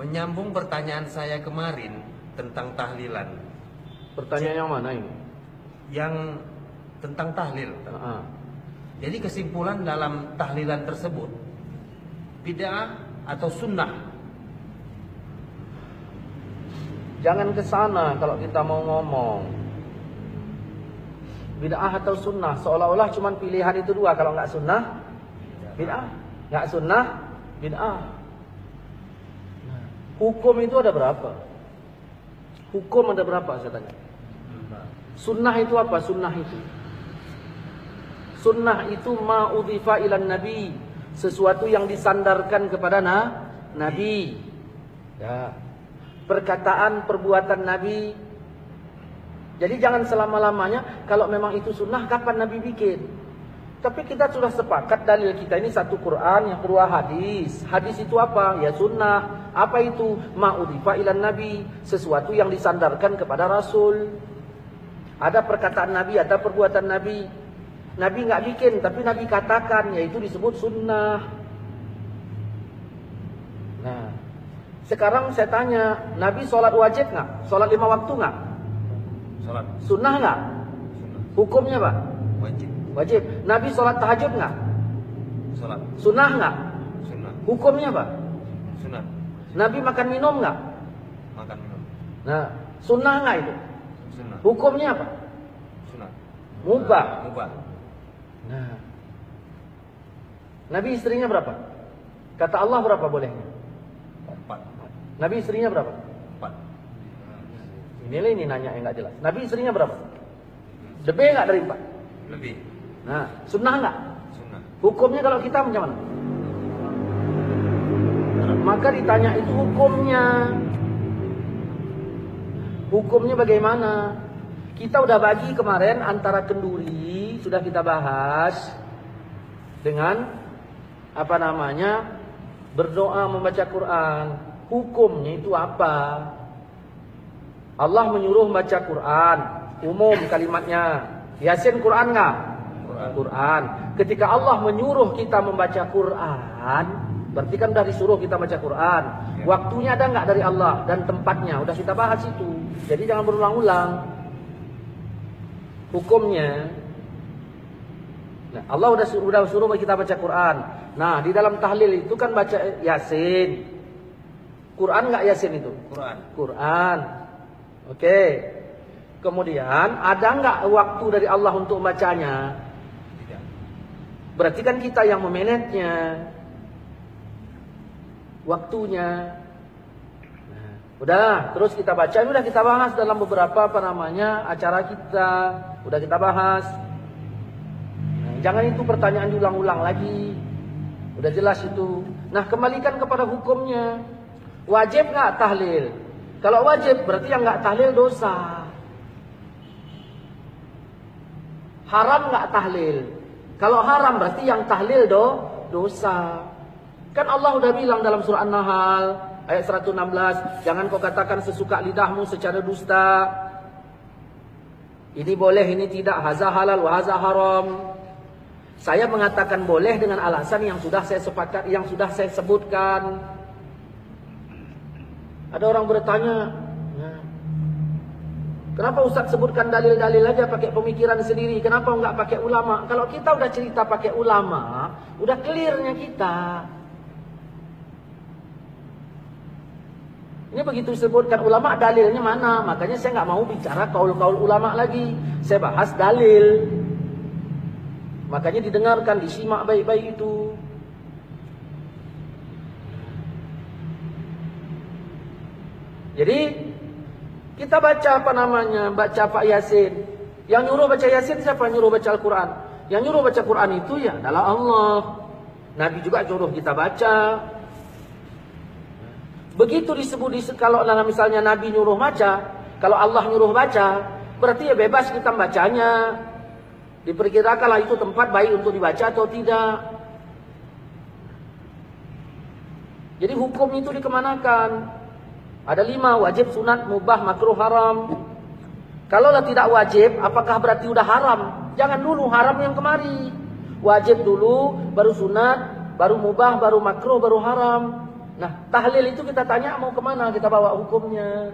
Menyambung pertanyaan saya kemarin tentang tahlilan. Pertanyaan yang mana ini? Yang tentang tahlil. Ah, Jadi kesimpulan dalam tahlilan tersebut bid'ah atau sunnah. Jangan ke sana kalau kita mau ngomong. Bid'ah atau sunnah seolah-olah cuma pilihan itu dua kalau nggak sunnah bid'ah, nggak sunnah bid'ah. Hukum itu ada berapa? Hukum ada berapa saya tanya? Sunnah itu apa? Sunnah itu Sunnah itu ma'udhifa ilan nabi Sesuatu yang disandarkan kepada na, nabi ya. Perkataan, perbuatan nabi Jadi jangan selama-lamanya Kalau memang itu sunnah kapan nabi bikin Tapi kita sudah sepakat dalil kita ini satu Quran Yang kedua hadis Hadis itu apa? Ya sunnah Apa itu? Ma'udhifa ilan nabi Sesuatu yang disandarkan kepada rasul ada perkataan Nabi, ada perbuatan Nabi. Nabi nggak bikin, tapi Nabi katakan, yaitu disebut sunnah. Nah, sekarang saya tanya, Nabi sholat wajib nggak? Sholat lima waktu nggak? Salat Sunnah nggak? Hukumnya pak? wajib. Wajib. Nabi sholat tahajud nggak? Salat Sunnah nggak? sunnah Hukumnya pak? sunnah Nabi makan minum nggak? makan minum Nah, sunnah nggak itu? sunnah Hukumnya apa? sunnah Mubah. mubah Nah. Nabi istrinya berapa? Kata Allah berapa bolehnya? empat Nabi istrinya berapa? empat Ini ini nanya yang nggak jelas. Nabi istrinya berapa? Lebih nggak dari empat? lebih Nah, sunnah nggak? sunnah Hukumnya kalau kita macam mana? Maka ditanya itu hukumnya. Hukumnya bagaimana? Kita udah bagi kemarin antara kenduri sudah kita bahas dengan apa namanya berdoa membaca Quran. Hukumnya itu apa? Allah menyuruh membaca Quran, umum kalimatnya. Yasin Quran nggak? Quran. Ketika Allah menyuruh kita membaca Quran, berarti kan sudah disuruh kita baca Quran. Ya. Waktunya ada nggak dari Allah dan tempatnya? Udah kita bahas itu. Jadi jangan berulang-ulang. Hukumnya Nah, Allah udah suruh, udah suruh kita baca Quran. Nah, di dalam tahlil itu kan baca Yasin. Quran nggak Yasin itu? Quran Quran. Oke. Kemudian ada nggak waktu dari Allah untuk membacanya? Berarti kan kita yang memanage-nya. Waktunya. Nah, udah, terus kita baca, udah kita bahas dalam beberapa apa namanya acara kita. Udah kita bahas. Nah, jangan itu pertanyaan diulang-ulang lagi. Udah jelas itu. Nah, kembalikan kepada hukumnya. Wajib nggak tahlil? Kalau wajib berarti yang nggak tahlil dosa. Haram nggak tahlil? Kalau haram berarti yang tahlil do dosa. Kan Allah udah bilang dalam surah An-Nahl ayat 116, jangan kau katakan sesuka lidahmu secara dusta. Ini boleh, ini tidak, haza halal, wa haza haram. Saya mengatakan boleh dengan alasan yang sudah saya sepakat, yang sudah saya sebutkan. Ada orang bertanya, "Ya, kenapa Ustaz sebutkan dalil-dalil aja pakai pemikiran sendiri? Kenapa enggak pakai ulama? Kalau kita udah cerita pakai ulama, udah clearnya kita. Ini begitu disebutkan ulama dalilnya mana? Makanya saya nggak mau bicara kaul-kaul ulama lagi. Saya bahas dalil. Makanya didengarkan, disimak baik-baik itu. Jadi kita baca apa namanya? Baca Pak Yasin. Yang nyuruh baca Yasin siapa nyuruh baca Al-Quran? Yang nyuruh baca Quran itu ya adalah Allah. Nabi juga nyuruh kita baca. Begitu disebut di kalau misalnya Nabi nyuruh baca, kalau Allah nyuruh baca, berarti ya bebas kita bacanya. Diperkirakanlah itu tempat baik untuk dibaca atau tidak. Jadi hukum itu dikemanakan? Ada lima, wajib, sunat, mubah, makruh, haram. Kalaulah tidak wajib, apakah berarti udah haram? Jangan dulu haram yang kemari. Wajib dulu, baru sunat, baru mubah, baru makruh, baru haram. Nah, tahlil itu kita tanya mau ke mana kita bawa hukumnya.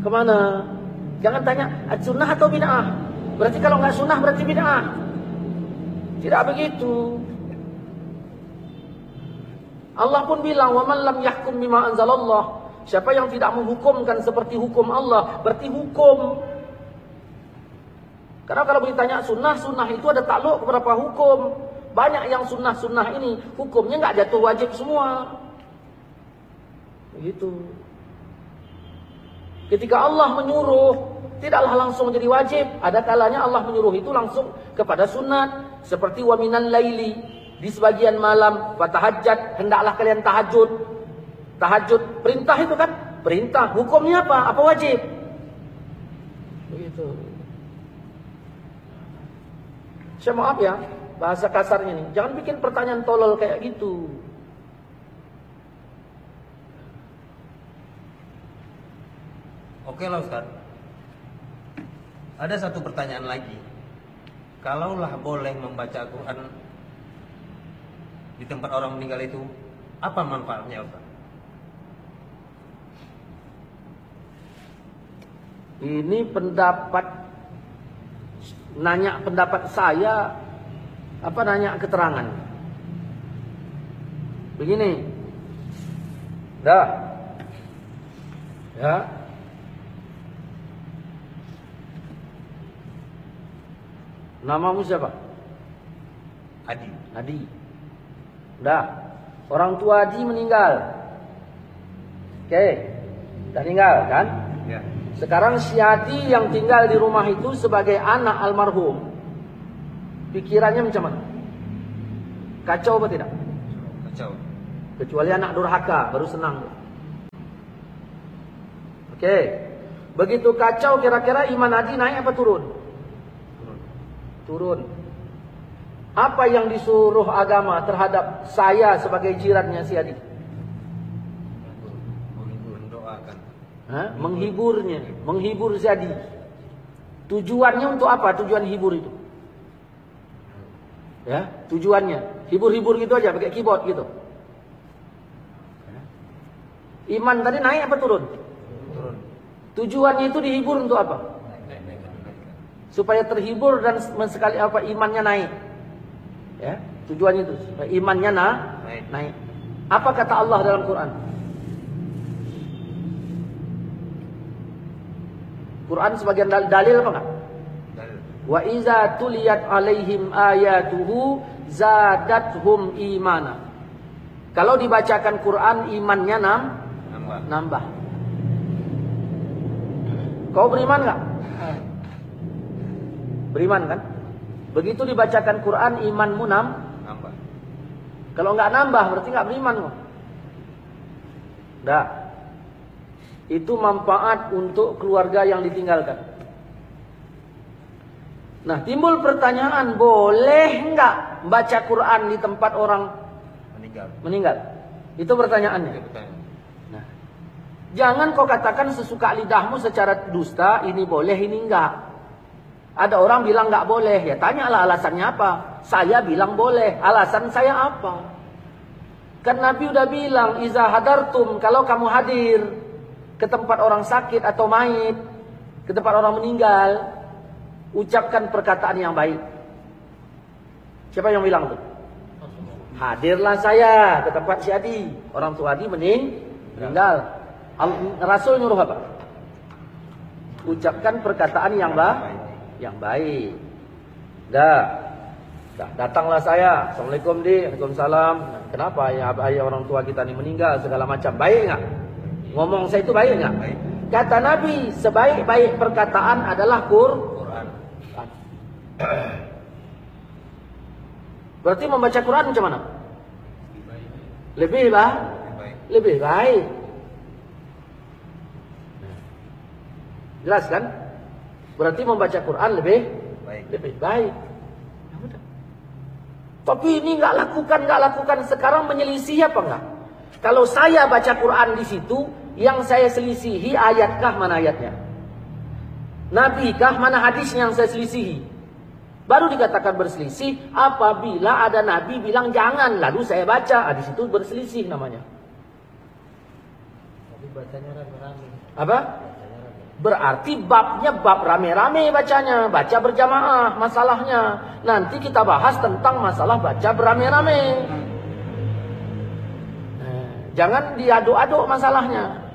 Ke mana? Jangan tanya sunnah atau bid'ah. Berarti kalau nggak sunnah berarti bid'ah. Tidak begitu. Allah pun bilang, "Wa man lam yahkum bima anzalallah." Siapa yang tidak menghukumkan seperti hukum Allah, berarti hukum. Karena kalau ditanya sunnah, sunnah itu ada takluk beberapa hukum. Banyak yang sunnah-sunnah ini hukumnya nggak jatuh wajib semua. Begitu. Ketika Allah menyuruh, tidaklah langsung jadi wajib. Ada kalanya Allah menyuruh itu langsung kepada sunat. Seperti waminan laili. Di sebagian malam, fatahajat, hendaklah kalian tahajud. Tahajud, perintah itu kan? Perintah, hukumnya apa? Apa wajib? Begitu. Saya maaf ya, bahasa kasarnya nih. Jangan bikin pertanyaan tolol kayak gitu. Oke lah Ustaz. Ada satu pertanyaan lagi. Kalaulah boleh membaca Al-Quran di tempat orang meninggal itu, apa manfaatnya Ustaz? Ini pendapat nanya pendapat saya apa nanya keterangan. Begini. Dah. Ya. Namamu siapa? Adi. Adi. Dah. Orang tua Adi meninggal. Oke. Dah meninggal kan? Ya. Sekarang si Adi yang tinggal di rumah itu sebagai anak almarhum. Pikirannya macam mana? Kacau apa tidak? Kacau. Kecuali anak durhaka baru senang. Oke. Begitu kacau kira-kira iman Adi naik apa turun? Turun. Turun. Apa yang disuruh agama terhadap saya sebagai jirannya si Adi? Mendoakan. Hah? Menghiburnya, menghibur si Adi. Tujuannya untuk apa? Tujuan hibur itu. Ya, tujuannya hibur-hibur gitu aja pakai keyboard gitu. Ya. Iman tadi naik apa turun? Turun. Tujuannya itu dihibur untuk apa? Supaya terhibur dan sekali apa imannya naik. Ya, tujuannya itu supaya imannya na, Naik. naik. Apa kata Allah dalam Quran? Quran sebagian dal- dalil apa enggak? Dalil. Wa iza tuliyat alaihim ayatuhu zadathum imana. Kalau dibacakan Quran imannya nam, Nambah. nambah. Kau beriman enggak? Beriman kan? Begitu dibacakan Quran imanmu nam, Nambah. kalau enggak nambah berarti enggak beriman kok. Enggak. Itu manfaat untuk keluarga yang ditinggalkan. Nah, timbul pertanyaan, boleh enggak baca Quran di tempat orang Meninggal. meninggal? Itu pertanyaannya. Itu pertanyaan. Nah, jangan kau katakan sesuka lidahmu secara dusta, ini boleh, ini enggak. Ada orang bilang enggak boleh, ya tanyalah alasannya apa. Saya bilang boleh, alasan saya apa? Kan Nabi udah bilang, iza hadartum, kalau kamu hadir ke tempat orang sakit atau mayit, ke tempat orang meninggal, ucapkan perkataan yang baik. Siapa yang bilang tuh? Hadirlah saya ke tempat si Adi. Orang tua Adi mening, meninggal. Al- Rasul nyuruh apa? Ucapkan perkataan yang bah, yang baik. Dah. Dah, datanglah saya. Assalamualaikum di. Waalaikumsalam. Kenapa ya ayah orang tua kita ini meninggal segala macam. Baik enggak? Ngomong saya itu baik enggak? Baik. Kata Nabi, sebaik-baik perkataan adalah kur. Quran. Berarti membaca Quran macam mana? Lebih baik. lebih baik. Jelas kan? Berarti membaca Quran lebih Baik. lebih baik. Ya. Tapi ini nggak lakukan, nggak lakukan sekarang menyelisih apa enggak? Kalau saya baca Quran di situ, yang saya selisihi ayatkah mana ayatnya? Nabi kah mana hadis yang saya selisihi? Baru dikatakan berselisih apabila ada nabi bilang jangan lalu saya baca. Ah, di situ berselisih namanya. Tapi bacanya rame-rame. Apa? Berarti babnya bab rame-rame bacanya, baca berjamaah masalahnya. Nanti kita bahas tentang masalah baca berame-rame. Nah, jangan diaduk-aduk masalahnya.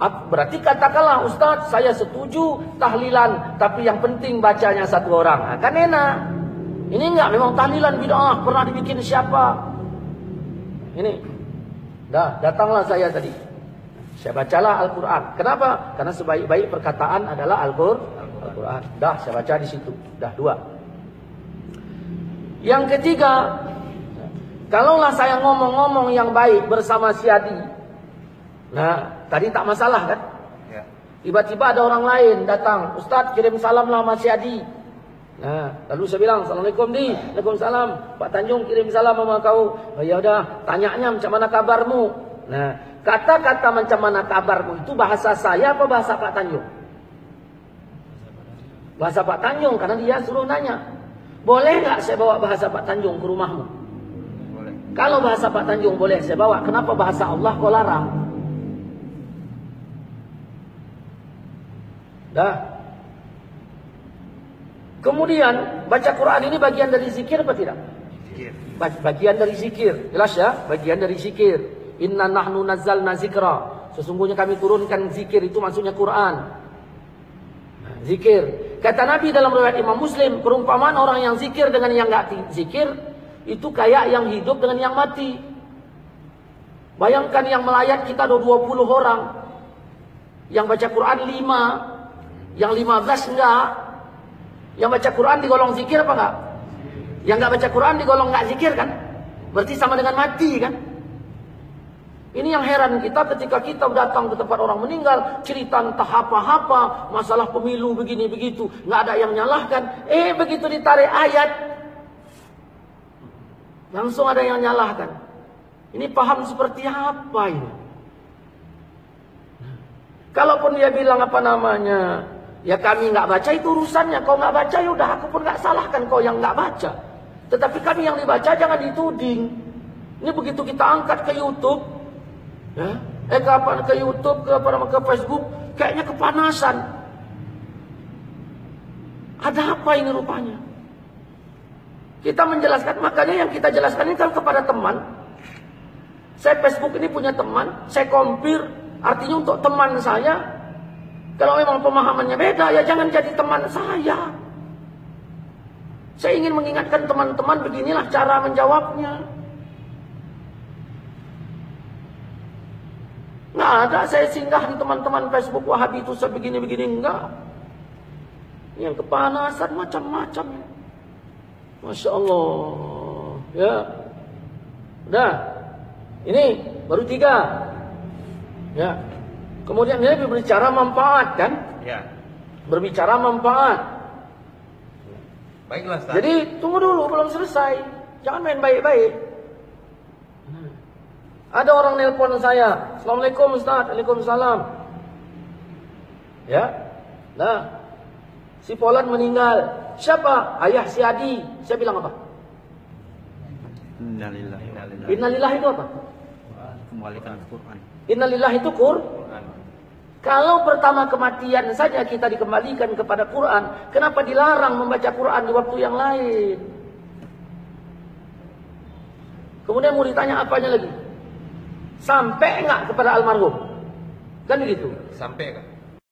Berarti katakanlah Ustadz saya setuju tahlilan Tapi yang penting bacanya satu orang nah, Kan enak Ini enggak memang tahlilan bid'ah Pernah dibikin siapa Ini Dah datanglah saya tadi Saya bacalah Al-Quran Kenapa? Karena sebaik-baik perkataan adalah Al-Quran Dah saya baca di situ Dah dua Yang ketiga Kalaulah saya ngomong-ngomong yang baik bersama si Adi Nah, tadi tak masalah kan? Ya. Tiba-tiba ada orang lain datang, Ustaz kirim salam lah Mas Yadi. Nah, lalu saya bilang, Assalamualaikum di, Waalaikumsalam. Pak Tanjung kirim salam sama kau. Oh ya udah, tanyanya macam mana kabarmu? Nah, kata-kata macam mana kabarmu itu bahasa saya apa bahasa Pak Tanjung? Bahasa Pak Tanjung karena dia suruh nanya. Boleh nggak saya bawa bahasa Pak Tanjung ke rumahmu? Boleh. Kalau bahasa Pak Tanjung boleh saya bawa, kenapa bahasa Allah kau larang? Dah. Kemudian baca Quran ini bagian dari zikir apa tidak? Zikir. Bagian dari zikir. Jelas ya? Bagian dari zikir. Inna nahnu nazzalna zikra. Sesungguhnya kami turunkan zikir itu maksudnya Quran. Zikir. Kata Nabi dalam riwayat Imam Muslim, perumpamaan orang yang zikir dengan yang enggak zikir itu kayak yang hidup dengan yang mati. Bayangkan yang melayat kita ada 20 orang. Yang baca Quran 5, yang 15 enggak. Yang baca Quran digolong zikir apa enggak? Yang enggak baca Quran digolong enggak zikir kan? Berarti sama dengan mati kan? Ini yang heran kita ketika kita datang ke tempat orang meninggal, cerita entah apa-apa, masalah pemilu begini begitu, nggak ada yang nyalahkan. Eh begitu ditarik ayat, langsung ada yang nyalahkan. Ini paham seperti apa ini? Kalaupun dia bilang apa namanya, Ya kami nggak baca itu urusannya. Kau nggak baca ya udah aku pun nggak salahkan kau yang nggak baca. Tetapi kami yang dibaca jangan dituding. Ini begitu kita angkat ke YouTube, eh ke apa ke YouTube ke ke Facebook, kayaknya kepanasan. Ada apa ini rupanya? Kita menjelaskan, makanya yang kita jelaskan ini kan kepada teman. Saya Facebook ini punya teman, saya kompir, artinya untuk teman saya, kalau memang pemahamannya beda, ya jangan jadi teman saya. Saya ingin mengingatkan teman-teman beginilah cara menjawabnya. Nggak ada saya singgah di teman-teman Facebook Wahabi itu sebegini-begini. Enggak. Yang kepanasan macam-macam. Masya Allah. Ya. Udah. Ini baru tiga. Ya. Kemudian dia berbicara manfaat kan? Ya. Berbicara manfaat. Baiklah, Ustaz. Jadi tunggu dulu belum selesai. Jangan main baik-baik. Ada orang nelpon saya. Assalamualaikum Ustaz. Waalaikumsalam. Ya. Nah. Si Polan meninggal. Siapa? Ayah si Adi. Saya bilang apa? Innalillah. Innalillah itu apa? Kembalikan Quran. Innalillah itu Quran. Kalau pertama kematian saja kita dikembalikan kepada Quran, kenapa dilarang membaca Quran di waktu yang lain? Kemudian mau ditanya apanya lagi? Sampai enggak kepada almarhum? Kan begitu? Sampai kan?